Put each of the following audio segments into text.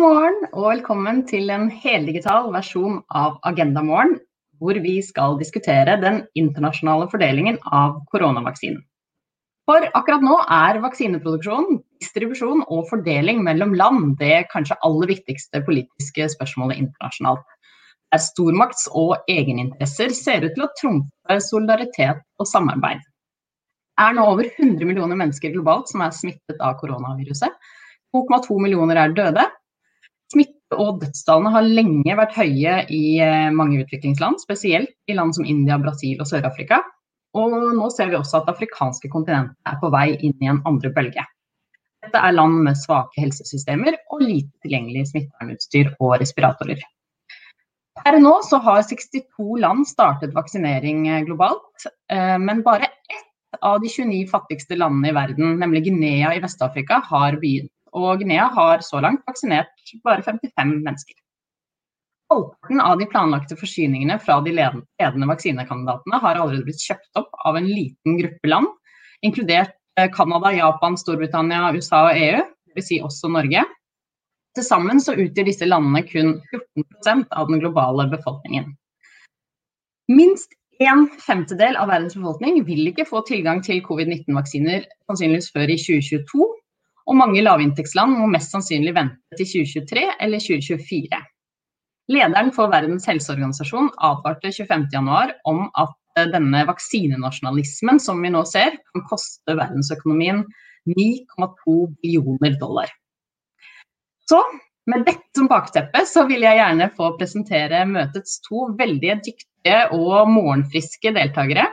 God morgen og velkommen til en heldigital versjon av Agenda morgen, hvor vi skal diskutere den internasjonale fordelingen av koronavaksinen. For akkurat nå er vaksineproduksjon, distribusjon og fordeling mellom land det kanskje aller viktigste politiske spørsmålet internasjonalt. Der stormakts- og egeninteresser ser ut til å trumfe solidaritet og samarbeid. Det er nå over 100 millioner mennesker globalt som er smittet av koronaviruset. 2,2 millioner er døde, Smitte- og dødstallene har lenge vært høye i eh, mange utviklingsland, spesielt i land som India, Brasil og Sør-Afrika. Og nå ser vi også at det afrikanske kontinentet er på vei inn i en andre bølge. Dette er land med svake helsesystemer og lite tilgjengelig smittevernutstyr og respiratorer. Per nå så har 62 land startet vaksinering eh, globalt, eh, men bare ett av de 29 fattigste landene i verden, nemlig Guinea i Vest-Afrika, har begynt og Guinea har så langt vaksinert bare 55 mennesker. Halvparten av de planlagte forsyningene fra de ledende vaksinekandidatene har allerede blitt kjøpt opp av en liten gruppe land, inkludert eh, Canada, Japan, Storbritannia, USA og EU, dvs. Si også Norge. Til sammen så utgjør disse landene kun 14% av den globale befolkningen. Minst en femtedel av verdens befolkning vil ikke få tilgang til covid-19-vaksiner sannsynligvis før i 2022, og mange lavinntektsland må mest sannsynlig vente til 2023 eller 2024. Lederen for Verdens helseorganisasjon advarte 25.1 om at eh, denne vaksinenasjonalismen som vi nå ser, kan koste verdensøkonomien 9,2 billioner dollar. Så med dette som bakteppe så vil jeg gjerne få presentere møtets to veldig dyktige og morgenfriske deltakere.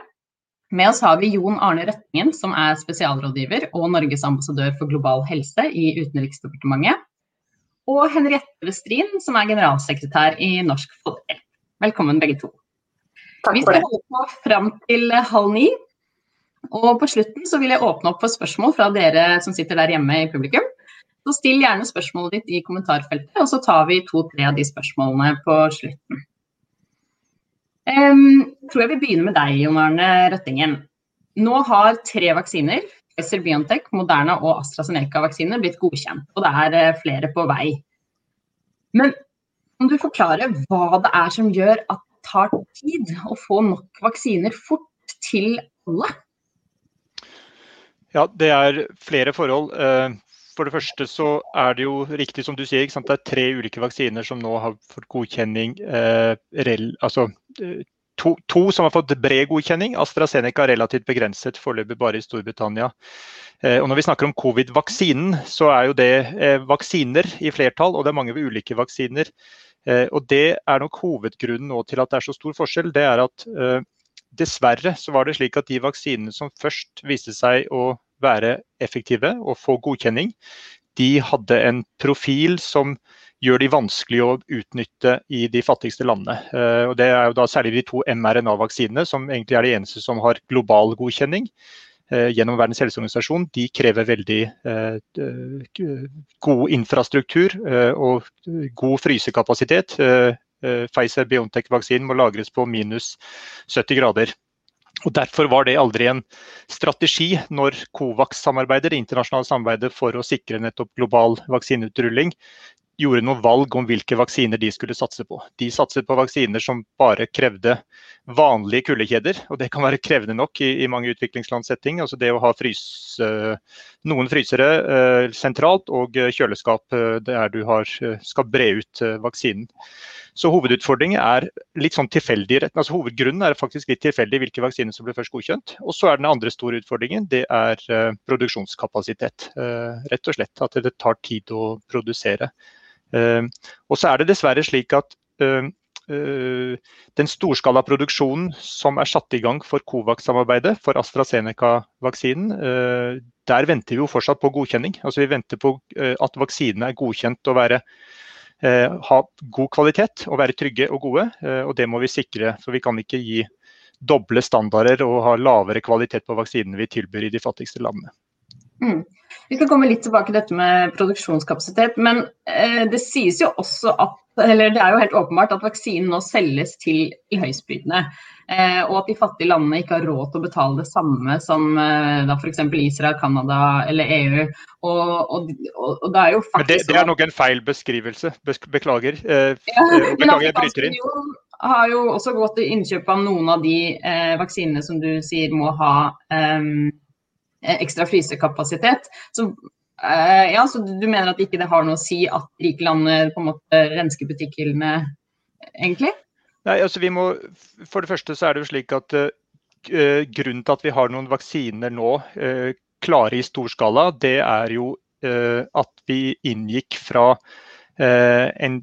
Med oss har vi Jon Arne Røttingen, som er spesialrådgiver og Norges ambassadør for global helse i Utenriksdepartementet. Og Henriette Westrin, som er generalsekretær i Norsk Folkehjelp. Velkommen begge to. Vi skal holde på fram til halv ni. Og på slutten så vil jeg åpne opp for spørsmål fra dere som sitter der hjemme i publikum. Så still gjerne spørsmålet ditt i kommentarfeltet, og så tar vi to-tre av de spørsmålene på slutten. Um, tror jeg vi begynner med deg, Jon Arne Røttingen. Nå har tre vaksiner, Pfizer Biontech, Moderna og AstraZeneca-vaksiner, blitt godkjent. Og det er uh, flere på vei. Men kan du forklare hva det er som gjør at det tar tid å få nok vaksiner fort til alle? Ja, det er flere forhold. For det første så er det jo riktig som du sier, det er tre ulike vaksiner som nå har fått godkjenning. Eh, rel, altså eh, to, to, som har fått bred godkjenning. AstraZeneca er relativt begrenset, foreløpig bare i Storbritannia. Eh, og når vi snakker om covid-vaksinen, så er jo det eh, vaksiner i flertall, og det er mange ulike vaksiner. Eh, og det er nok hovedgrunnen nå til at det er så stor forskjell. Det er at eh, dessverre så var det slik at de vaksinene som først viste seg å være effektive og få godkjenning. De hadde en profil som gjør de vanskelig å utnytte i de fattigste landene. Eh, og det er jo da særlig de to mRNA-vaksinene, som egentlig er de eneste som har global godkjenning eh, gjennom Verdens helseorganisasjon. De krever veldig eh, god infrastruktur og god frysekapasitet. Pfizer-Biontech-vaksinen må lagres på minus 70 grader. Og Derfor var det aldri en strategi når Covax-samarbeidet, det internasjonale samarbeidet for å sikre nettopp global vaksineutrulling, gjorde noen valg om hvilke vaksiner de skulle satse på. De satset på vaksiner som bare krevde vanlige kuldekjeder, og det kan være krevende nok i, i mange utviklingslandsetting. Altså det å ha frys, noen frysere eh, sentralt og kjøleskap eh, der du har, skal bre ut eh, vaksinen. Så hovedutfordringen er litt sånn tilfeldig. altså Hovedgrunnen er faktisk litt tilfeldig hvilke vaksiner som ble først godkjent. Og så er den andre store utfordringen det er uh, produksjonskapasitet. Uh, rett og slett at det tar tid å produsere. Uh, og så er det dessverre slik at den storskala produksjonen som er satt i gang for Covax-samarbeidet, for AstraZeneca-vaksinen, der venter vi jo fortsatt på godkjenning. Altså Vi venter på at vaksinene er godkjent å være Eh, ha god kvalitet og være trygge og gode. Eh, og det må vi sikre. For vi kan ikke gi doble standarder og ha lavere kvalitet på vaksinene vi tilbyr i de fattigste landene. Mm. Vi skal komme litt tilbake til dette med produksjonskapasitet, men eh, det sies jo også at eller det er jo helt åpenbart at vaksinen nå selges til høystbydende. Eh, og at de fattige landene ikke har råd til å betale det samme som eh, f.eks. Israel, Canada eller EU. Og, og, og, og det er jo faktisk det, det, er nok en feil beskrivelse. Beklager. Eh, ja, eh, beklager jeg bryter inn. har jo også gått til innkjøp av noen av de eh, vaksinene som du sier må ha eh, ekstra frysekapasitet. Så Uh, ja, så du mener at ikke det har noe å si at rike land eh, på en måte rensker butikkhyllene, egentlig? Nei, altså vi må, For det første så er det jo slik at uh, grunnen til at vi har noen vaksiner nå uh, klare i stor skala, det er jo at vi inngikk fra en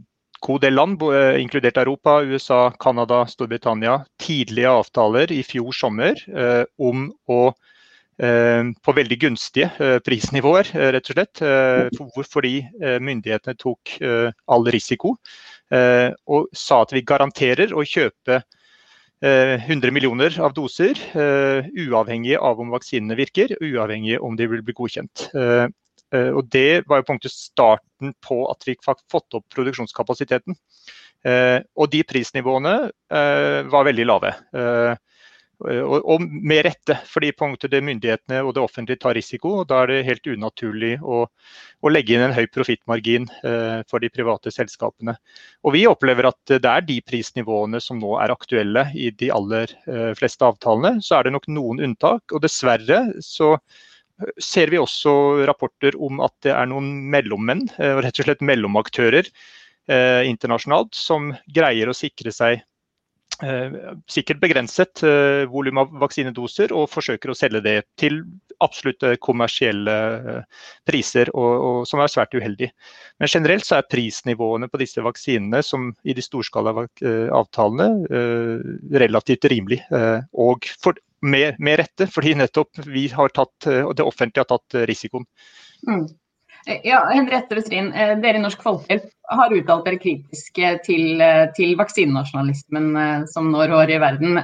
god del land, inkludert Europa, USA, Canada, Storbritannia, tidlige avtaler i fjor sommer om å Eh, på veldig gunstige eh, prisnivåer, eh, rett og slett. Fordi myndighetene tok all risiko og sa at vi garanterer å kjøpe 100 millioner av doser, uavhengig av om vaksinene virker, uavhengig om de vil bli godkjent. Og Det var jo punktet starten på at vi fikk fått opp produksjonskapasiteten. Og de prisnivåene var veldig lave. Og, og, med rette, fordi på det myndighetene og det offentlige tar risiko. og Da er det helt unaturlig å, å legge inn en høy profittmargin eh, for de private selskapene. Og Vi opplever at det er de prisnivåene som nå er aktuelle i de aller eh, fleste avtalene. Så er det nok noen unntak. og Dessverre så ser vi også rapporter om at det er noen mellommenn, eh, rett og slett mellomaktører eh, internasjonalt, som greier å sikre seg Eh, sikkert begrenset eh, volum av vaksinedoser, og forsøker å selge det til absolutt kommersielle eh, priser, og, og, som er svært uheldig. Men generelt så er prisnivåene på disse vaksinene, som i de storskala avtalene, relativt rimelig. Og for, med, med, rette, fordi nettopp vi har tatt, og det offentlige har tatt risikoen. Mm. Ja, Henriette Westrin, eh, dere i Norsk Folkehjelp har uttalt dere kritiske til, eh, til vaksinenasjonalismen eh, som nå rår i verden.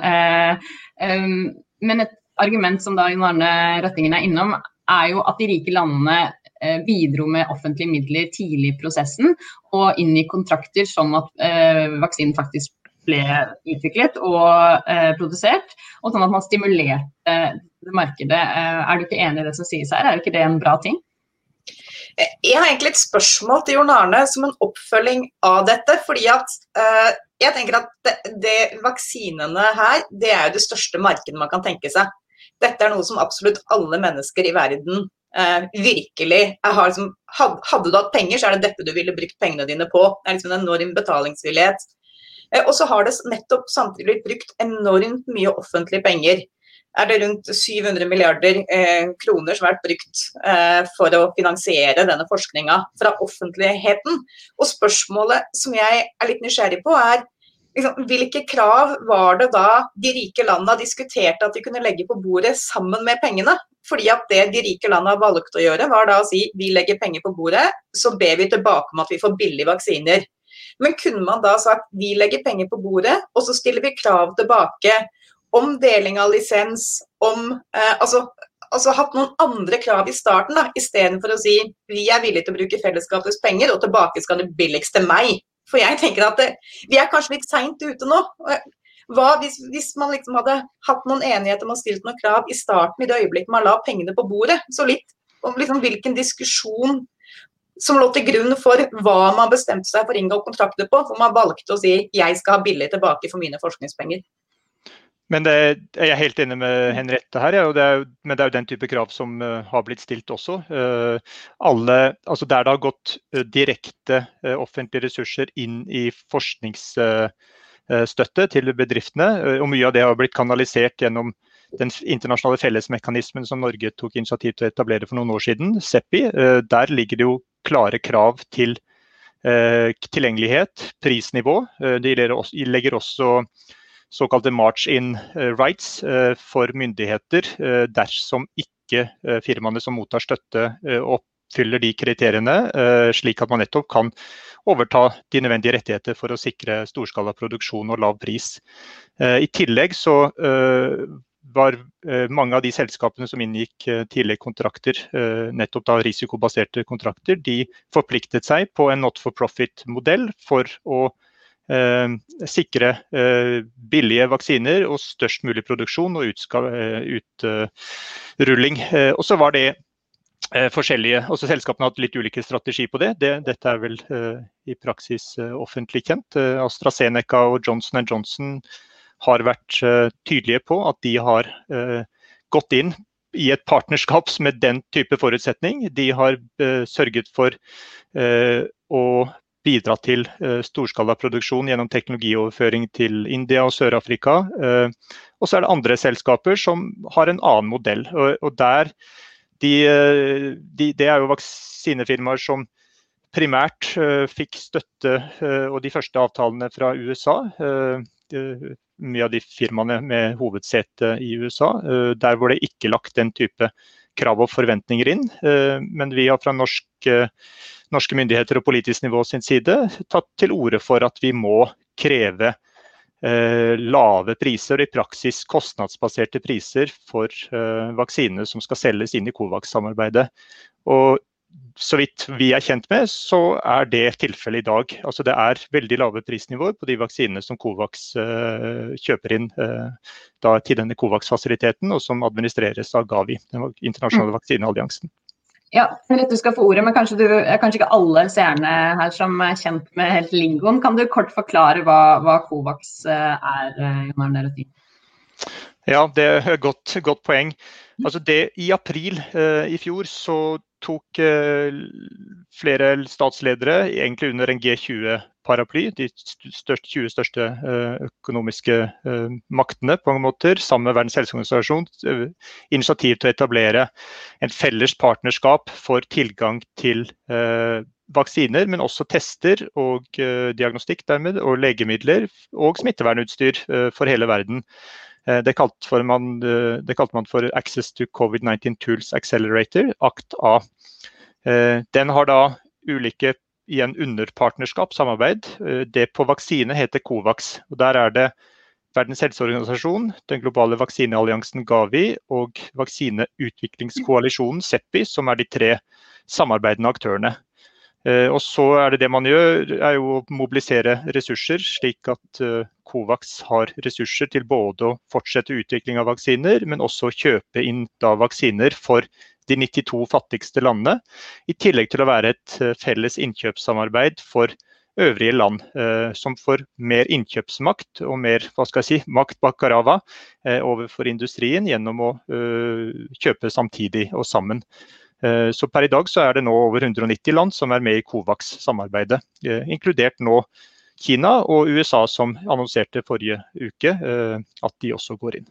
Men et argument som da Jon Arne Røttingen er innom, er jo at de rike landene bidro med offentlige midler tidlig i prosessen og inn i kontrakter sånn at vaksinen faktisk ble utviklet og produsert, og sånn at man stimulerte markedet. er du ikke enig i det som sies her, er ikke det en bra ting? Jeg har egentlig et spørsmål til Jon Arne som en oppfølging av dette. fordi at uh, jeg tenker at det, det, Vaksinene her det er jo det største markedet man kan tenke seg. Dette er noe som absolutt alle mennesker i verden uh, virkelig har liksom, had, Hadde du hatt penger, så er det dette du ville brukt pengene dine på. Det er liksom en enorm betalingsvillighet. Uh, og så har det nettopp samtidig blitt brukt enormt mye offentlige penger er det rundt 700 milliarder eh, kroner som har vært brukt eh, for å finansiere denne forskninga fra offentligheten. Og spørsmålet som jeg er litt nysgjerrig på, er liksom, hvilke krav var det da de rike landene diskuterte at de kunne legge på bordet sammen med pengene? Fordi at det de rike landene valgte å gjøre, var da å si vi legger penger på bordet, så ber vi tilbake om at vi får billige vaksiner. Men kunne man da sagt vi legger penger på bordet, og så stiller vi krav tilbake om deling av lisens, om eh, altså, altså, hatt noen andre krav i starten, da, istedenfor å si vi er villige til å bruke fellesskapets penger, og tilbake skal det billigste meg. For jeg tenker at det, vi er kanskje litt seint ute nå. Hva, hvis, hvis, man liksom hadde hatt noen enighet om å stille noen krav i starten, i det øyeblikket man la pengene på bordet, så litt om liksom hvilken diskusjon som lå til grunn for hva man bestemte seg for å inngå kontrakter på, for man valgte å si jeg skal ha billig tilbake for mine forskningspenger. Men det, jeg er helt enig med Henriette her, ja, det er, men det er jo den type krav som uh, har blitt stilt også. Uh, alle, altså der det har gått uh, direkte offentlige ressurser inn i forskningsstøtte til bedriftene, og mye av det har blitt kanalisert gjennom den internasjonale fellesmekanismen som Norge tok initiativ til å etablere for noen år siden, CEPI. Der ligger det jo klare krav til tilgjengelighet, prisnivå. De legger også såkalte march-in eh, rights eh, for myndigheter eh, dersom ikke firmaene som mottar støtte oppfyller de kriteriene, slik at man nettopp kan overta de nødvendige rettigheter for å sikre storskala produksjon og lav pris. I tillegg så var mange av de selskapene som inngikk tidligere kontrakter, nettopp da risikobaserte kontrakter, de forpliktet seg på en not for profit-modell for å sikre eh, billige vaksiner og størst mulig produksjon og utrulling. Eh, og så var det forskjellige, også Selskapene har hatt litt ulike strategi på det. det dette er vel i praksis offentlig kjent. AstraZeneca og Johnson Johnson har vært tydelige på at de har gått inn i et partnerskap med den type forutsetning. De har sørget for å bidra til uh, storskala produksjon gjennom teknologioverføring til India og Sør-Afrika. Uh, og så er det andre selskaper som har en annen modell. Og, der, de, uh, de, det er jo vaksinefirmaer som primært fikk støtte og de første avtalene fra USA. mye av de firmaene med hovedsete i USA. der hvor det ikke lagt den type krav og forventninger inn. men vi har fra norske, norske myndigheter og politisk nivå sin side tatt til orde for at vi må kreve eh, lave priser, og i praksis kostnadsbaserte priser for vaksiner som skal selges inn i Covax-samarbeidet. Og så vidt vi er kjent med, så er det tilfellet i dag. Altså det er veldig lave prisnivåer på de vaksinene som Covax uh, kjøper inn uh, da, til denne Covax-fasiliteten, og som administreres av Gavi, den internasjonale mm. vaksinealliansen. Ja, rett du skal få ordet, men kanskje, du, kanskje ikke alle seerne her som er kjent med helt lingoen. Kan du kort forklare hva, hva Covax eh, er, Jon Arne Ja, det er et godt, godt poeng. Altså det, I april eh, i fjor så tok eh, flere statsledere, egentlig under en G20 paraply, de største, 20 største eh, økonomiske eh, maktene, på mange måter, sammen med Verdens helseorganisasjon, eh, initiativ til å etablere en felles partnerskap for tilgang til vaksiner, men også tester og diagnostikk dermed, og legemidler og smittevernutstyr for hele verden. Det kalte, man, det kalte man for Access to COVID-19 Tools Accelerator, ACT-A. Den har da ulike igjen underpartnerskap, samarbeid. Eh, det på vaksine heter Covax. og Der er det Verdens helseorganisasjon, den globale vaksinealliansen Gavi og vaksineutviklingskoalisjonen CEPI, som er de tre samarbeidende aktørene. Eh, og så er det det man gjør, er jo å mobilisere ressurser, slik at eh, Covax har ressurser til både å fortsette utvikling av vaksiner, men også kjøpe inn da vaksiner for de 92 fattigste landene, i tillegg til å være et eh, felles innkjøpssamarbeid for øvrige land, som får mer innkjøpsmakt og mer hva skal jeg si, makt bak Arava eh, overfor industrien gjennom å kjøpe samtidig og sammen. Eh, så Per i dag så er det nå over 190 land som er med i Covax-samarbeidet, eh, inkludert nå Kina og USA, som annonserte forrige uke at de også går inn.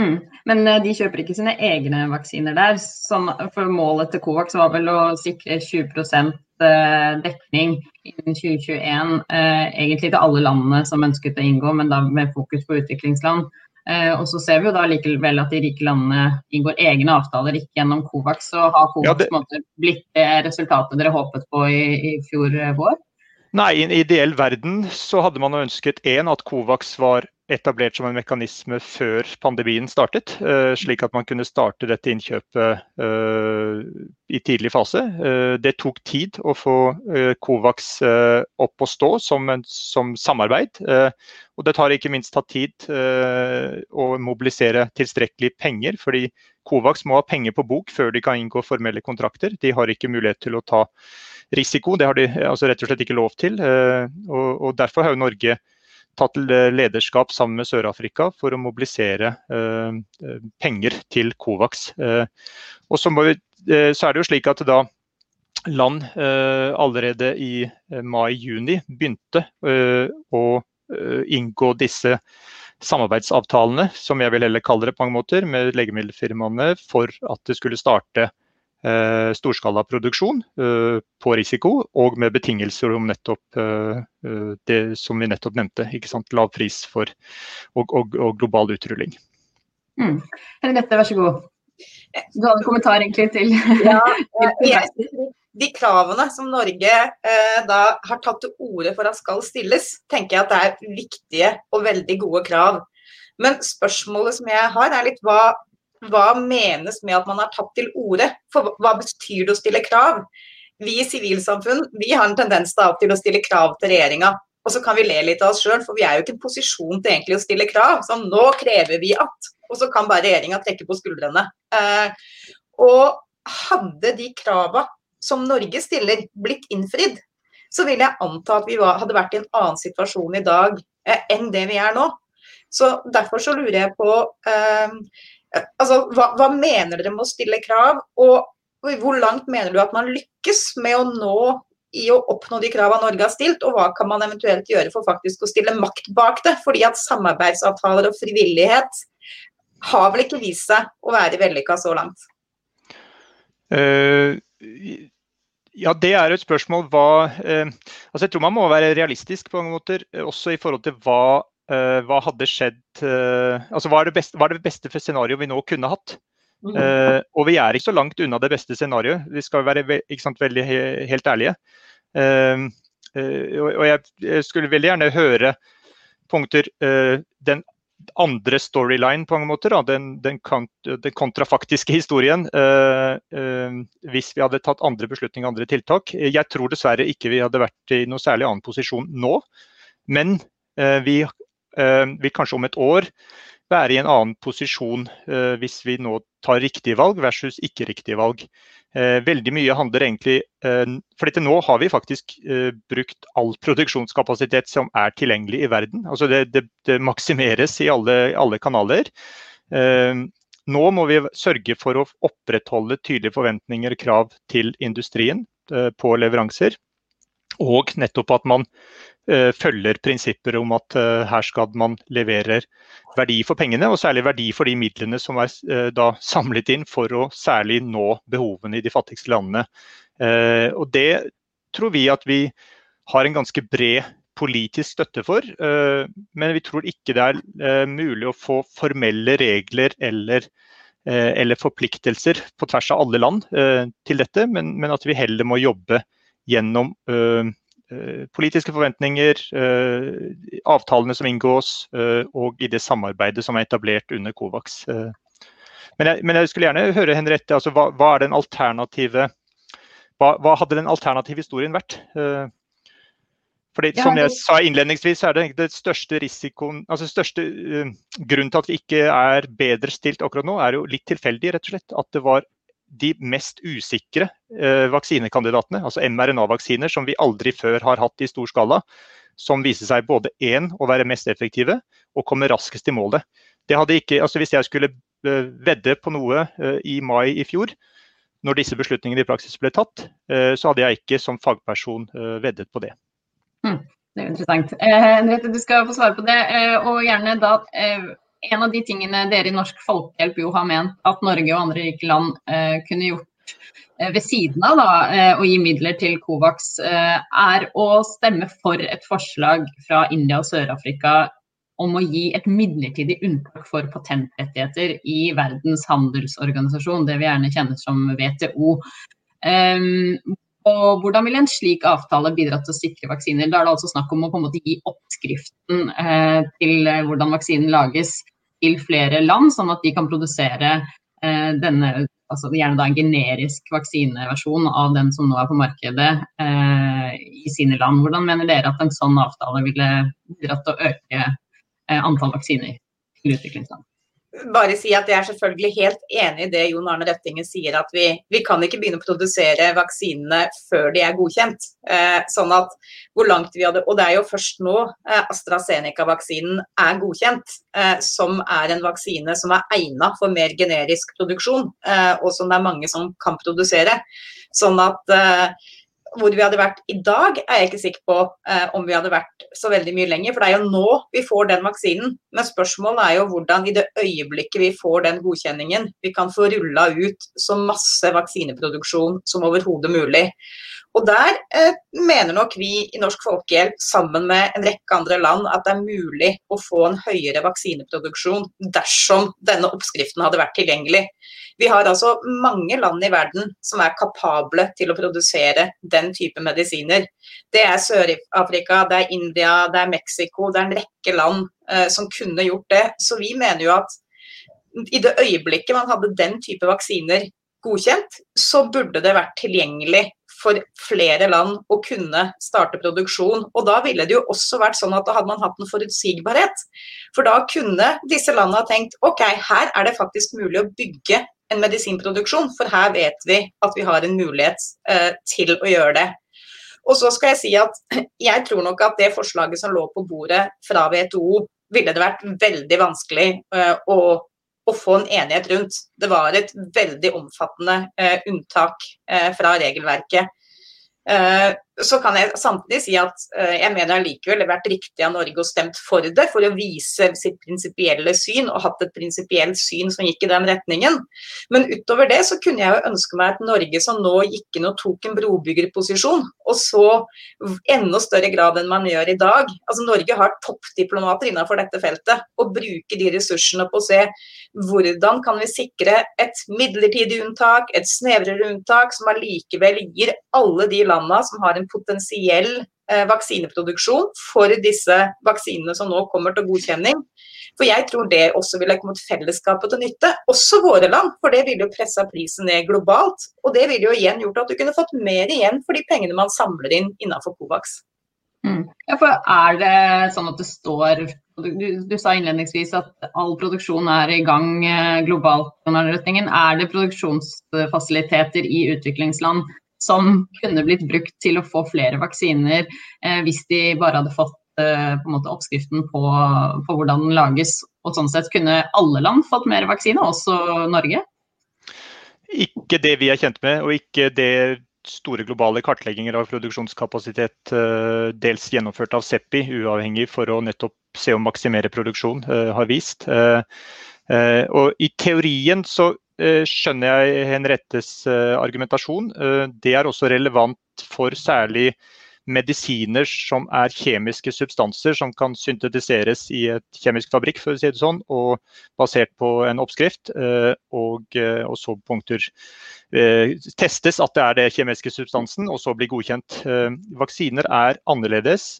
Mm. Men de kjøper ikke sine egne vaksiner der. Sånn, for målet til Covax var vel å sikre 20 uh, eh, dekning innen 2021. Uh, eh, egentlig til alle landene som ønsket å inngå, men da med fokus på utviklingsland. Og så ser vi jo da likevel at de rike landene inngår egne avtaler, ikke gjennom Covax. Så har Covax ja, det... blitt det resultatet dere håpet på i, i fjor vår? Nei, i en ideell verden så hadde man ønsket én at Covax var etablert som en mekanisme før pandemien startet, uh, slik at man kunne starte dette innkjøpet uh, i tidlig fase. Uh, det tok tid å få Covax opp og stå som, en, som samarbeid. og det tar ikke minst tatt tid å mobilisere tilstrekkelig penger, fordi Covax må ha penger på bok før de kan inngå formelle kontrakter. De har ikke mulighet til å ta risiko, det har de altså rett og slett ikke lov til. og, og derfor har jo Norge tatt lederskap sammen med Sør-Afrika for å mobilisere eh, eh, penger til Covax. Eh, og så, vi, så, er det jo slik at da land allerede i mai-juni begynte å inngå disse samarbeidsavtalene, som jeg vil heller kalle det på mange måter, med legemiddelfirmaene for at det skulle starte eh, storskalaproduksjon eh, på risiko, og med betingelser om nettopp eh, eh, det som vi nettopp nevnte. ikke sant? Lav pris for, og, og, og global utrulling. Mm. Henriette, vær så god. Du hadde en kommentar egentlig til ja, De kravene som Norge eh, da har tatt til orde for at skal stilles, tenker jeg at det er viktige og veldig gode krav. Men spørsmålet som jeg har, er litt hva, hva menes med at man har tatt til orde? For hva betyr det å stille krav? Vi i sivilsamfunn vi har en tendens til å stille krav til regjeringa. Og så kan vi le litt av oss sjøl, for vi er jo ikke i posisjon til egentlig å stille krav. Så nå krever vi at. Og så kan bare regjeringa trekke på skuldrene. Eh, og hadde de krava som Norge stiller, blitt innfridd, så vil jeg anta at vi var, hadde vært i en annen situasjon i dag eh, enn det vi er nå. Så Derfor så lurer jeg på eh, altså, hva, hva, mener dere med å stille krav, og hvor langt mener du at man lykkes med å nå i å oppnå de kravene Norge har stilt, og hva kan man eventuelt gjøre for faktisk å stille makt bak det? Fordi at samarbeidsavtaler og frivillighet har vel ikke vist seg å være vellykka så langt? Uh, ja, Det er et spørsmål hva uh, altså Jeg tror man må være realistisk på mange måter, også i forhold til hva, hva hadde skjedd altså Hva er det beste, er det beste scenarioet vi nå kunne hatt? Uh, og vi er ikke så langt unna det beste scenarioet. Vi skal være sant, veldig he helt ærlige. Uh, uh, og jeg skulle veldig gjerne høre punkter Den andre storyline på mange måter, da, den, den, kont den, kontrafaktiske historien, hvis vi hadde tatt andre beslutninger, andre tiltak. Jeg tror dessverre ikke vi hadde vært i noe særlig annen posisjon nå. Men vi vil kanskje om et år være i en annen posisjon eh, hvis vi nå tar riktige valg versus ikke riktige valg. Eh, veldig mye handler egentlig eh, For dette nå har vi faktisk eh, brukt all produksjonskapasitet som er tilgjengelig i verden. Altså det, det, det maksimeres i alle, alle kanaler. Eh, nå må vi sørge for å opprettholde tydelige forventninger og krav til industrien eh, på leveranser. Og nettopp at man uh, følger prinsipper om at uh, her skal man levere verdi for pengene, og særlig verdi for de midlene som er uh, da samlet inn for å særlig nå behovene i de fattigste landene. og Det tror vi at vi har en ganske bred politisk støtte for, men vi tror ikke det er mulig å få formelle regler eller eller forpliktelser på tvers av alle land til dette, men, men at vi heller må jobbe gjennom politiske forventninger, avtalene som inngås og i det samarbeidet som er etablert under Covax. Men jeg, men jeg skulle gjerne høre Henriette, altså, hva, hva, er den alternative hva, hva, hadde den alternative historien vært? Fordi, som jeg sa innledningsvis, er det den største risikoen, altså største grunnen til at vi ikke er bedre stilt akkurat nå, er jo litt tilfeldig, rett og slett. At det var de mest usikre eh, vaksinekandidatene, altså mRNA-vaksiner som vi aldri før har hatt i stor skala, som viser seg både én å være mest effektive og komme raskest i målet. Det hadde ikke, altså Hvis jeg skulle eh, vedde på noe eh, i mai i fjor, når disse beslutningene i praksis ble tatt, så hadde jeg ikke som fagperson veddet på det. Mm, det er interessant. Henriette, du skal få svare på det. og gjerne da en av de tingene dere i Norsk Folkehjelp jo har ment at Norge og andre rike land eh, kunne gjort eh, ved siden av da, eh, å gi midler til Covax, eh, er å stemme for et forslag fra India og Sør-Afrika om å gi et midlertidig unntak for patentrettigheter i Verdens handelsorganisasjon, det vi gjerne kjenner som WTO. Um, og Hvordan vil en slik avtale bidra til å sikre vaksiner? Da er det altså snakk om å på en måte gi oppskriften eh, til eh, hvordan vaksinen lages til flere land, sånn at de kan produsere eh, denne, altså gjerne da en generisk vaksineversjon av den som nå er på markedet i sine land. Hvordan mener dere at en sånn avtale ville bidratt til å øke antall vaksiner til utviklingsland? Bare si at jeg er selvfølgelig helt enig i det Jon Arne Røttingen sier, at vi, vi kan ikke begynne å produsere vaksinene før de er godkjent. Eh, sånn at hvor langt vi hadde, Og det er jo først nå eh, AstraZeneca-vaksinen er godkjent, eh, som er en vaksine som er egnet for mer generisk produksjon, eh, og som det er mange som kan produsere. Sånn at eh, hvor vi hadde vært i dag, er jeg ikke sikker på eh, om vi hadde vært så veldig mye lenger. For det er jo nå vi får den vaksinen. Men spørsmålet er jo hvordan i det øyeblikket vi får den godkjenningen, vi kan få rulla ut så masse vaksineproduksjon som overhodet mulig. Og Der eh, mener nok vi i Norsk Folkehjelp sammen med en rekke andre land at det er mulig å få en høyere vaksineproduksjon dersom denne oppskriften hadde vært tilgjengelig. Vi har altså mange land i verden som er kapable til å produsere den type medisiner. Det er Sør-Afrika, det er India, det er Mexico, det er en rekke land eh, som kunne gjort det. Så vi mener jo at i det øyeblikket man hadde den type vaksiner godkjent, så burde det vært tilgjengelig for flere land å kunne starte produksjon. Og da ville det jo også vært sånn at da hadde man hatt en forutsigbarhet. For da kunne disse landene ha tenkt ok, her er det faktisk mulig å bygge en medisinproduksjon, for her vet vi at vi har en mulighet eh, til å gjøre det. Og så skal jeg si at jeg tror nok at det forslaget som lå på bordet fra WTO, ville det vært veldig vanskelig eh, å å få en enighet rundt. Det var et veldig omfattende eh, unntak eh, fra regelverket. Så kan jeg samtidig si at eh, jeg mener allikevel det har vært riktig av Norge å stemt for det, for å vise sitt prinsipielle syn, og hatt et prinsipielt syn som gikk i den retningen. Men utover det så kunne jeg jo ønske meg et Norge som nå gikk inn og tok en brobyggerposisjon, og så enda større grad enn man gjør i dag. Altså Norge har toppdiplomater innenfor dette feltet, og bruker de ressursene på å se hvordan kan vi sikre et midlertidig unntak, et snevrere unntak, som allikevel gir alle de landene som har en potensiell eh, vaksineproduksjon for disse vaksinene som nå kommer til godkjenning. For jeg tror det også ville kommet fellesskapet til nytte, også våre land. For det ville jo pressa prisen ned globalt. Og det ville jo igjen gjort at du kunne fått mer igjen for de pengene man samler inn innenfor Covax. Mm. Ja, for er det sånn at det står du, du, sa innledningsvis at all produksjon er i gang eh, globalt. Er det produksjonsfasiliteter i utviklingsland som kunne blitt brukt til å få flere vaksiner eh, hvis de bare hadde fått eh, på en måte oppskriften på, på, hvordan den lages. Og sånn sett kunne alle land fått mer vaksine, også Norge? Ikke det vi er kjent med, og ikke det store globale kartlegginger av produksjonskapasitet eh, dels gjennomført av Seppi, uavhengig for å nettopp se om maksimere produksjon, eh, har vist. Eh, og I teorien så Eh, skjønner jeg Henrettes eh, argumentasjon. Eh, det er også relevant for særlig medisiner som er kjemiske substanser som kan syntetiseres i et kjemisk fabrikk, for å si det sånn, og basert på en oppskrift. Og, og så punkter testes at det er det kjemiske substansen, og så blir godkjent. Vaksiner er annerledes.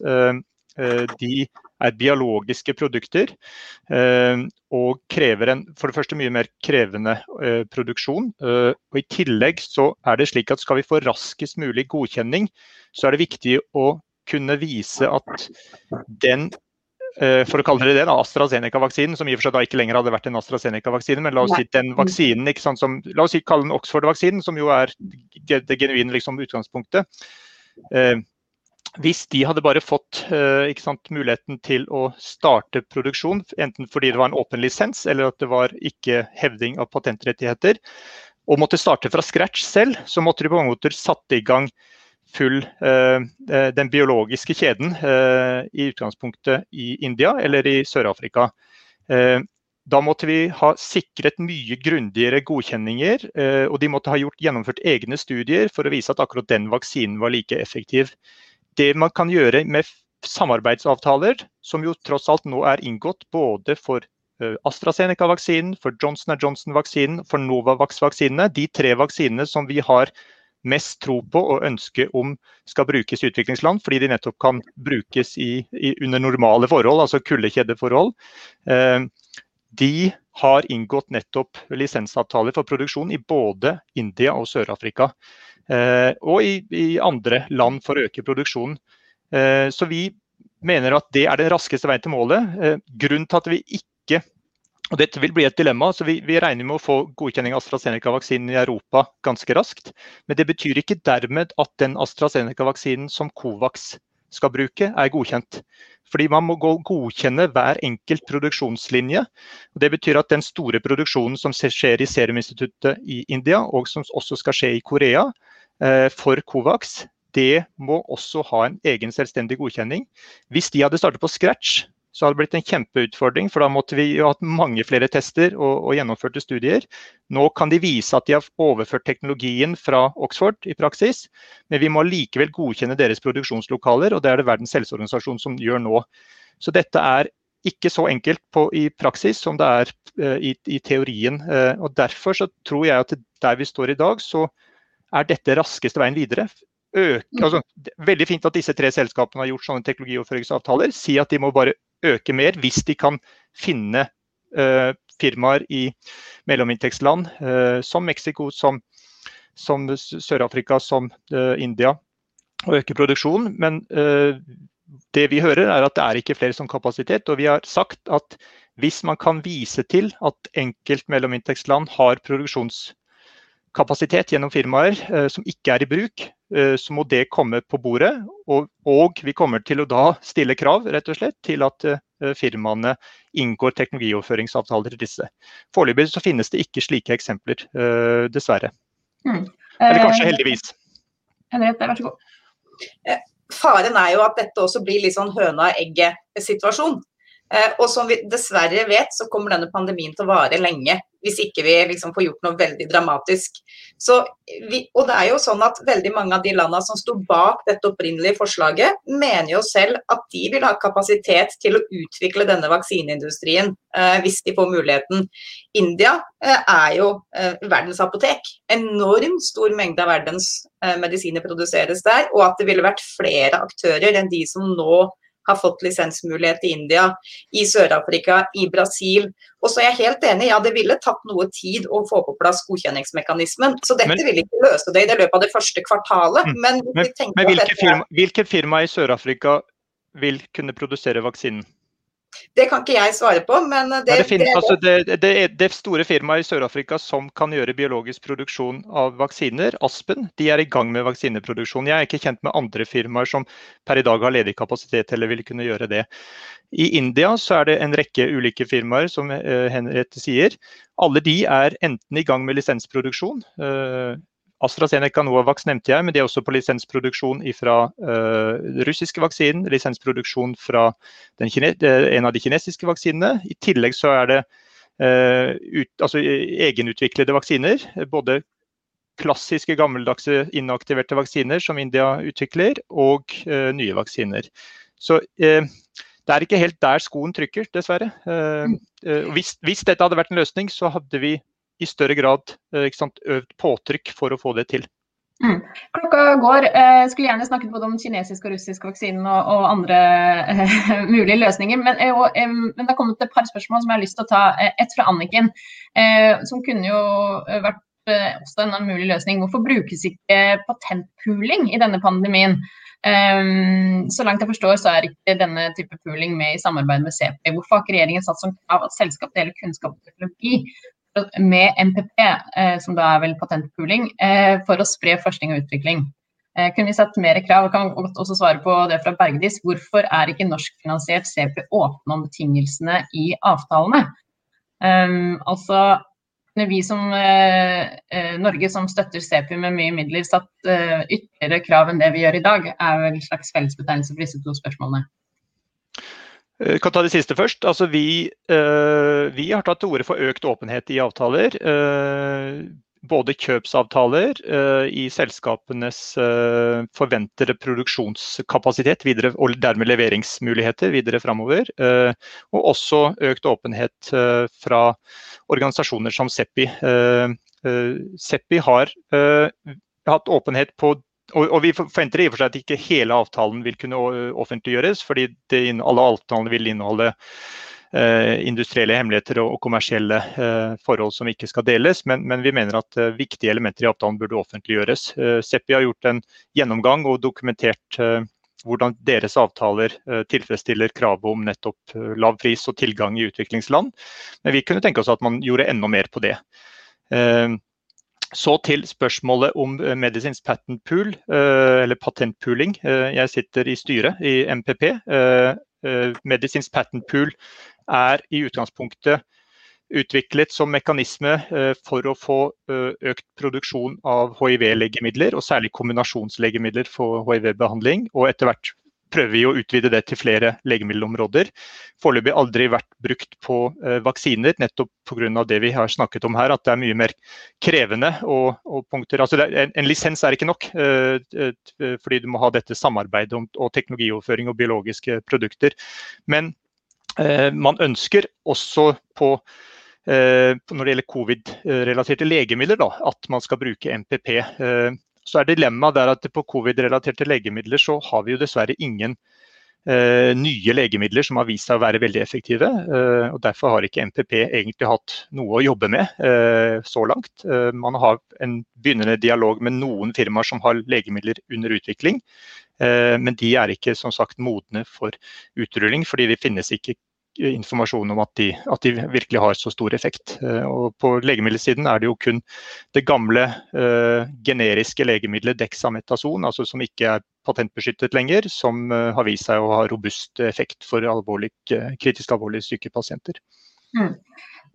De er biologiske produkter eh, og krever en for det første mye mer krevende eh, produksjon. Eh, og I tillegg så er det slik at skal vi få raskest mulig godkjenning, så er det viktig å kunne vise at den for å kalle det det, AstraZeneca-vaksinen, som i og for seg da ikke lenger hadde vært en AstraZeneca-vaksine, men la oss si den vaksinen, ikke sant, som, la oss si kalle den Oxford-vaksinen, som jo er det genuine liksom, utgangspunktet hvis de hadde bare fått uh, sant, muligheten til å starte produksjon, enten fordi det var en åpen lisens eller at det var ikke hevding av patentrettigheter, og måtte starte fra scratch selv, så måtte de på mange måter satt i gang full uh, den biologiske kjeden uh, i utgangspunktet i India eller i Sør-Afrika. Da måtte vi ha sikret mye grundigere godkjenninger, og de måtte ha gjort, gjennomført egne studier for å vise at akkurat den vaksinen var like effektiv det man kan gjøre med samarbeidsavtaler, som jo tross alt nå er inngått både for eh, AstraZeneca-vaksinen, for Johnson Johnson-vaksinen, for Novavax-vaksinene. De tre vaksinene som vi har mest tro på og ønske om skal brukes i utviklingsland, fordi de nettopp kan brukes i, i, under normale forhold, altså kuldekjedeforhold. Eh, de har inngått nettopp lisensavtaler for produksjon i både India og Sør-Afrika. Eh, og i, i, andre land for å øke produksjonen. Eh, så vi mener at det er den raskeste veien til målet. Eh, grunnen til at vi ikke og Dette vil bli et dilemma. så Vi, vi regner med å få godkjenning av AstraZeneca-vaksinen i Europa ganske raskt. Men det betyr ikke dermed at den AstraZeneca-vaksinen som Covax skal bruke, er godkjent. Fordi man må godkjenne hver enkelt produksjonslinje. og Det betyr at den store produksjonen som skjer i Seruminstituttet i India, og som også skal skje i Korea, for Covax, det må også ha en egen selvstendig godkjenning. Hvis de hadde startet på scratch, så hadde det blitt en kjempeutfordring. For da måtte vi jo hatt mange flere tester og, og, gjennomførte studier. Nå kan de vise at de har overført teknologien fra Oxford i praksis, men vi må likevel godkjenne deres produksjonslokaler, og det er det Verdens helseorganisasjon som gjør nå. Så dette er ikke så enkelt på, i praksis som det er uh, i, i, teorien. Uh, og Derfor så tror jeg at der vi står i dag, så er dette raskeste veien videre øke mm. altså, Veldig fint at disse tre selskapene har gjort sånne teknologioverføringsavtaler. Si at de må bare øke mer hvis de kan finne uh, firmaer i mellominntektsland uh, som Mexico, som, som Sør-Afrika, som uh, India, og øke produksjonen. Men det vi hører er at det er ikke flere som kapasitet. Og vi har sagt at hvis man kan vise til at enkelt mellominntektsland har produksjonskapasitet gjennom firmaer som ikke er i bruk, Eh, så må det komme på bordet. Og, og, vi kommer til å da stille krav rett og slett, til at eh, firmaene inngår teknologioverføringsavtaler til disse. Foreløpig så finnes det ikke slike eksempler, eh, dessverre. Mm. Eller kanskje heldigvis. Henriette, vær så god. Faren er jo at dette også blir litt sånn høna og. Og som vi dessverre vet, så kommer denne pandemien til å vare lenge hvis ikke vi liksom får gjort noe veldig dramatisk. Vi, og det er jo sånn at veldig mange av de landene som sto bak dette opprinnelige forslaget, mener jo selv at de vil ha kapasitet til å utvikle denne vaksineindustrien eh, hvis de får muligheten. India eh, er jo eh, verdens apotek. Enormt stor mengde av verdens eh, medisiner produseres der, og at det ville vært flere aktører enn de som nå har fått lisensmulighet i India, i Sør-Afrika, i Brasil. Og så er jeg helt enig, ja det ville tatt noe tid å få på plass godkjenningsmekanismen. Så dette men, vil ikke løse det i det løpet av det første kvartalet. Mm. Men, men, men hvilke, firma, hvilke firma i Sør-Afrika vil kunne produsere vaksinen? Det kan ikke jeg svare på, men det, det, finnes, altså det, det, det store firmaet i Sør-Afrika som kan gjøre biologisk produksjon av vaksiner, Aspen, de er i gang med vaksineproduksjon. Jeg er ikke kjent med andre firmaer som per i dag har ledig kapasitet eller vil kunne gjøre det. I India så er det en rekke ulike firmaer, som eh, Henriette sier. Alle de er enten i gang med lisensproduksjon. Eh, AstraZeneca Novavax nevnte jeg, men de er også på lisensproduksjon fra uh, russiske vaksinen, lisensproduksjon fra kine, en av de kinesiske vaksinene. I tillegg så er det uh, ut, altså, egenutviklede vaksiner. Både klassiske, gammeldagse inaktiverte vaksiner som India utvikler, og uh, nye vaksiner. Så det er ikke helt der skoen trykker, dessverre. Hvis, hvis, dette hadde vært en løsning, så hadde vi i større grad eh, sant, øvd påtrykk for å få det til. Mm. Klokka går. Jeg eh, skulle gjerne snakket både om kinesisk og russisk vaksinen og, og andre uh, mulige løsninger. Men, uh, um, men, det har kommet et par spørsmål som jeg har lyst til å ta. Uh, et fra Anniken, som kunne jo vært også en mulig løsning. Hvorfor brukes ikke patentpooling i denne pandemien? Um, så langt jeg forstår, så er ikke denne type pooling med i samarbeid med CP. Hvorfor har ikke regjeringen satt som krav at selskap deler kunnskap og teknologi med MPP, eh, som da er vel patentpooling, eh, for å spre forskning og utvikling. Eh, kunne vi satt mer krav? og kan også svare på det fra Bergdis. Hvorfor er ikke norskfinansiert CP åpne om betingelsene i avtalene? Um, altså, vi som eh, Norge som støtter CP med mye midler, satt eh, ytterligere krav enn det vi gjør i dag, er vel en slags fellesbetegnelse for disse to spørsmålene. Jeg eh, kan ta det siste først. Altså, vi, uh, vi, har tatt til orde for økt åpenhet i avtaler. Uh, både kjøpsavtaler i selskapenes forventede produksjonskapasitet videre, og dermed leveringsmuligheter videre framover. og også økt åpenhet fra organisasjoner som Seppi. Seppi har hatt åpenhet på og, og, Vi forventer i og for seg at ikke hele avtalen vil kunne offentliggjøres, fordi det, alle avtalene vil inneholde eh, industrielle hemmeligheter og, og kommersielle eh, forhold som ikke skal deles. Men, men vi mener at eh, viktige elementer i avtalen burde offentliggjøres. Eh, Seppi har gjort en gjennomgang og dokumentert eh, hvordan deres avtaler eh, tilfredsstiller kravet om nettopp lav pris og tilgang i utviklingsland. Men vi kunne tenke oss at man gjorde enda mer på det. Så til spørsmålet om eh, medisinsk patent pool, eh, eller patentpooling. Eh, jeg sitter i styret i MPP. Medisinsk patent pool er i utgangspunktet utviklet som mekanisme for å få økt produksjon av hiv-legemidler, og særlig kombinasjonslegemidler for hiv-behandling. Og etter hvert prøver vi å utvide det til flere legemiddelområder. Foreløpig aldri vært brukt på eh, vaksiner, nettopp pga. det vi har snakket om her, at det er mye mer krevende. Og, og punkter, altså er, en, en, lisens er ikke nok, eh, eh, fordi du må ha dette samarbeidet om, og teknologioverføring og biologiske produkter. Men man ønsker også på når det gjelder covid-relaterte legemidler, da, at man skal bruke MPP. Så er dilemmaet der at på covid-relaterte legemidler så har vi jo dessverre ingen eh, nye legemidler som har vist seg å være veldig effektive. Eh, og Derfor har ikke MPP egentlig hatt noe å jobbe med eh, så langt. Eh, man har en begynnende dialog med noen firmaer som har legemidler under utvikling. Eh, men de er ikke som sagt modne for utrulling, fordi det finnes ikke informasjon om at de, at de, virkelig har så stor effekt. Eh, og på legemiddelsiden er det jo kun det gamle uh, generiske legemiddelet dexametason, altså som ikke er patentbeskyttet lenger, som uh, har vist seg å ha robust effekt for alvorlig, uh, kritisk alvorlig syke pasienter. Mm.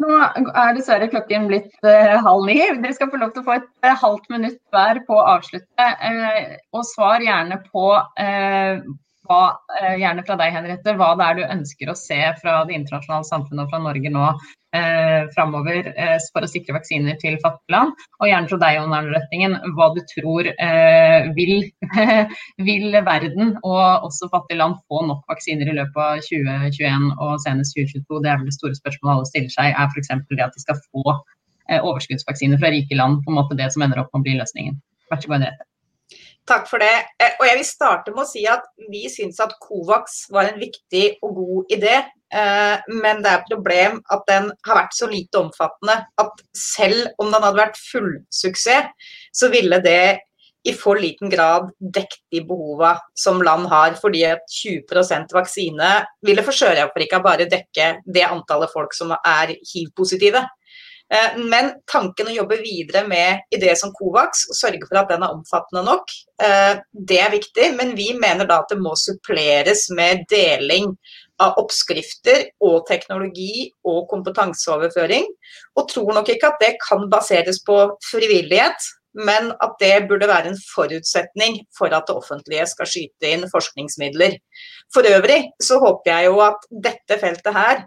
Nå er dessverre klokken blitt halv ni. Dere skal få lov til å få et halvt minutt hver på å avslutte. Og svar gjerne på hva, eh, gjerne fra deg, Henriette, hva det er du ønsker å se fra det internasjonale samfunnet og fra Norge nå eh, framover eh, for å sikre vaksiner til fattige land. Og gjerne fra deg, Jon Arne hva du tror eh, vil, vil, verden og også fattige land få nok vaksiner i løpet av 2021 og senest 2022? Det er vel det store spørsmålet alle stiller seg, er f.eks. det at de skal få eh, overskuddsvaksiner fra rike land, på en måte det som ender opp med å bli løsningen. Vær så god, Henriette. Takk for det. Eh, og jeg vil starte med å si at vi syns at Covax var en viktig og god idé. Eh, men det er et problem at den har vært så lite omfattende at selv om den hadde vært fullsuksess, så ville det i for liten grad dekket de behova som land har. Fordi at 20% vaksine ville for Sør-Afrika bare dekke det antallet folk som er hiv-positive. Eh, men tanken å jobbe videre med ideer som Covax og sørge for at den er omfattende nok, eh, det er viktig. Men vi mener da at det må suppleres med deling av oppskrifter og teknologi og kompetanseoverføring. Og tror nok ikke at det kan baseres på frivillighet, men at det burde være en forutsetning for at det offentlige skal skyte inn forskningsmidler. For øvrig så håper jeg jo at dette feltet her,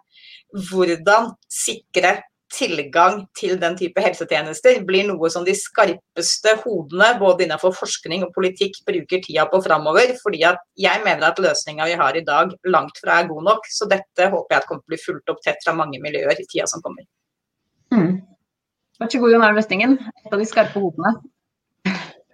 hvordan sikre tilgang til den type helsetjenester blir noe som de skarpeste hodene både innenfor forskning og politikk bruker tida på framover. fordi at jeg mener at løsninga vi har i dag langt fra er god nok. Så dette håper jeg kommer til å bli fulgt opp tett fra mange miljøer i tida som kommer. Mm. Vær så god, Jon Arne løsningen Et av de skarpe hodene.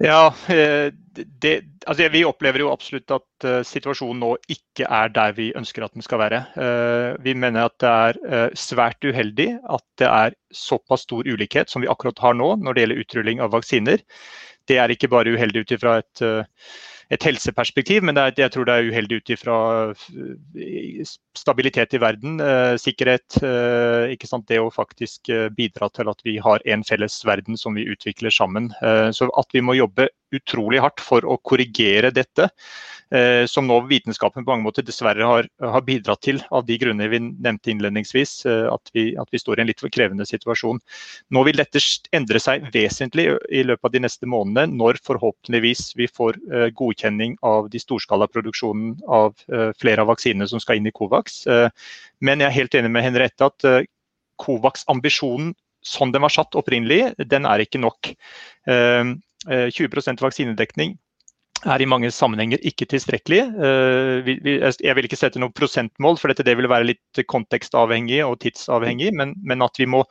Ja, eh, det, altså Vi opplever jo absolutt at uh, situasjonen nå ikke er der vi ønsker at den skal være. Uh, vi mener at det er svært uheldig at det er såpass stor ulikhet som vi akkurat har nå når det gjelder utrulling av vaksiner. Det er ikke bare uheldig ut ifra et et helseperspektiv, men er, jeg tror det er uheldig ut ifra eh, stabilitet i verden, eh, sikkerhet. Eh, ikke sant? Det å faktisk bidra til at vi har en felles verden som vi utvikler sammen. Så at vi må jobbe utrolig hardt for å korrigere dette. Eh, som nå vitenskapen på mange måter dessverre har, har, bidratt til, av de grunner vi nevnte innledningsvis, eh, at vi, at vi, står i en litt for krevende situasjon. Nå vil dette endre seg vesentlig i løpet av de neste månedene, når forhåpentligvis vi får eh, godkjenning av de storskalaproduksjonen av flere av vaksinene som skal inn i Covax. Men jeg er helt enig med Henriette at Covax-ambisjonen sånn den var satt opprinnelig, den er ikke nok. 20% vaksinedekning er i mange sammenhenger ikke tilstrekkelig. Eh, jeg vil ikke sette noe prosentmål, for dette det vil være litt kontekstavhengig og tidsavhengig. Men, men, at vi må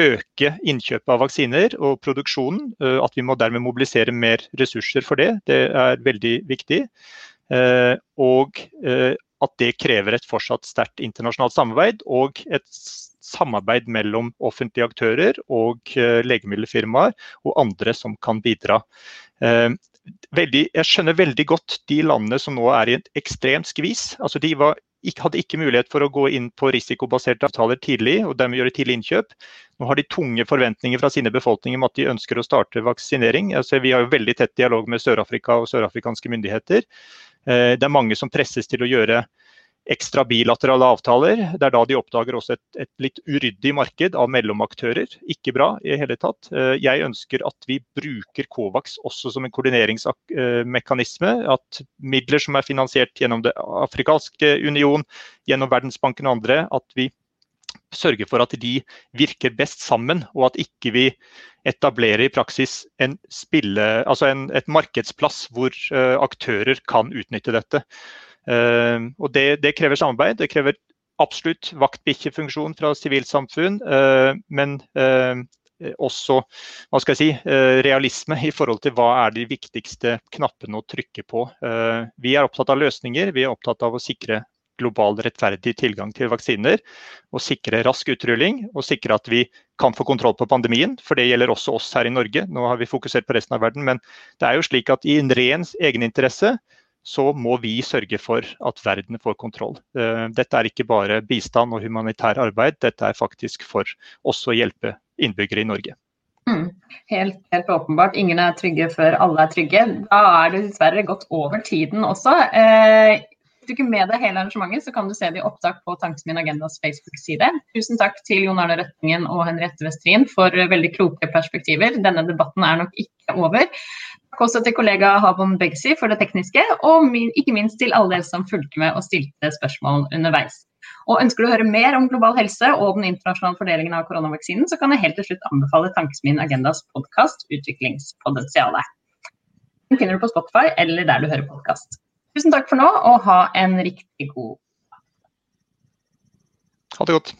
øke innkjøpet av vaksiner og produksjonen. Eh, at vi må dermed mobilisere mer ressurser for det. Det er veldig viktig. Eh, og at det krever et fortsatt sterkt internasjonalt samarbeid og et samarbeid mellom offentlige aktører og legemiddelfirmaer og andre som kan bidra veldig, jeg skjønner veldig godt de landene som nå er i et ekstremt skvis. Altså de var, hadde ikke mulighet for å gå inn på risikobaserte avtaler tidlig og dermed gjøre tidlig innkjøp. Nå har de tunge forventninger fra sine befolkninger om at de ønsker å starte vaksinering. Altså, vi har jo veldig tett dialog med Sør-Afrika og sørafrikanske myndigheter. Eh, det er mange som presses til å gjøre ekstra bilaterale avtaler. Det er da de oppdager også et, et, litt uryddig marked av mellomaktører. Ikke bra i hele tatt. Eh, jeg ønsker at vi bruker Covax også som en koordineringsmekanisme. At midler som er finansiert gjennom Det afrikanske union, gjennom Verdensbanken og andre, at vi sørger for at de virker best sammen, og at ikke vi etablerer i praksis en, spille, altså en et markedsplass hvor uh, aktører kan utnytte dette. Uh, og det, det, krever samarbeid. Det krever absolutt vaktbikkjefunksjon fra sivilsamfunn, uh, men uh, også hva skal jeg si, realisme i forhold til hva er de viktigste knappene å trykke på. Vi er opptatt av løsninger, vi er opptatt av å sikre global rettferdig tilgang til vaksiner. Og sikre rask utrulling og sikre at vi kan få kontroll på pandemien. For det gjelder også oss her i Norge. Nå har vi fokusert på resten av verden. Men det er jo slik at i en ren egeninteresse så må vi sørge for at verden får kontroll. Eh, dette er ikke bare bistand og humanitær arbeid, dette er faktisk for også å hjelpe innbyggere i Norge. Mm, helt, helt, åpenbart. Ingen er trygge før alle er trygge. Da er det dessverre gått over tiden også. Eh, hvis du ikke med deg hele arrangementet, så kan du se det i opptak på Tankesmien Agendas Facebook-side. Tusen takk til Jon Arne Røttingen og Henriette Westrin for veldig kloke perspektiver. Denne debatten er nok ikke over. Takk også til kollega Havon Begsi for det tekniske, og ikke minst til alle dere som fulgte med og stilte spørsmål underveis. Og Ønsker du å høre mer om global helse og den internasjonale fordelingen av koronavaksinen, så kan jeg helt til slutt anbefale Tankesmien Agendas podkast 'Utviklingspotensialet'. Den finner du på Spotify eller der du hører podkast. Tusen takk for nå, og ha en riktig god dag. Ha det godt.